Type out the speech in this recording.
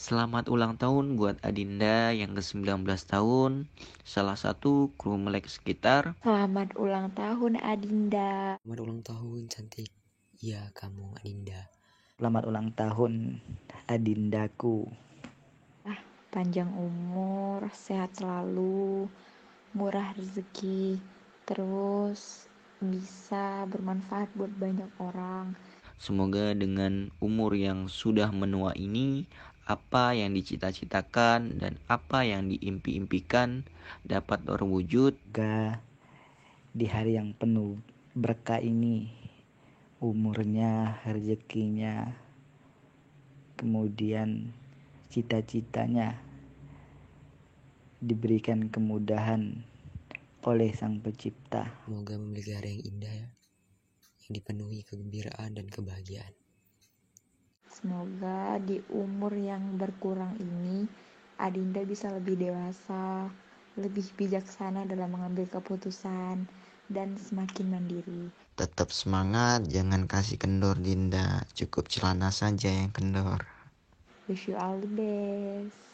Selamat ulang tahun buat Adinda yang ke-19 tahun, salah satu kru melek sekitar. Selamat ulang tahun Adinda. Selamat ulang tahun cantik. Ya kamu Adinda. Selamat ulang tahun Adindaku. Ah, panjang umur, sehat selalu, murah rezeki, terus bisa bermanfaat buat banyak orang. Semoga dengan umur yang sudah menua ini, apa yang dicita-citakan dan apa yang diimpi-impikan dapat terwujud. Semoga di hari yang penuh berkah ini, umurnya, rezekinya, kemudian cita-citanya diberikan kemudahan oleh Sang Pencipta. Semoga memiliki hari yang indah ya yang dipenuhi kegembiraan dan kebahagiaan. Semoga di umur yang berkurang ini Adinda bisa lebih dewasa, lebih bijaksana dalam mengambil keputusan, dan semakin mandiri. Tetap semangat, jangan kasih kendor Dinda, cukup celana saja yang kendor. Wish you all the best.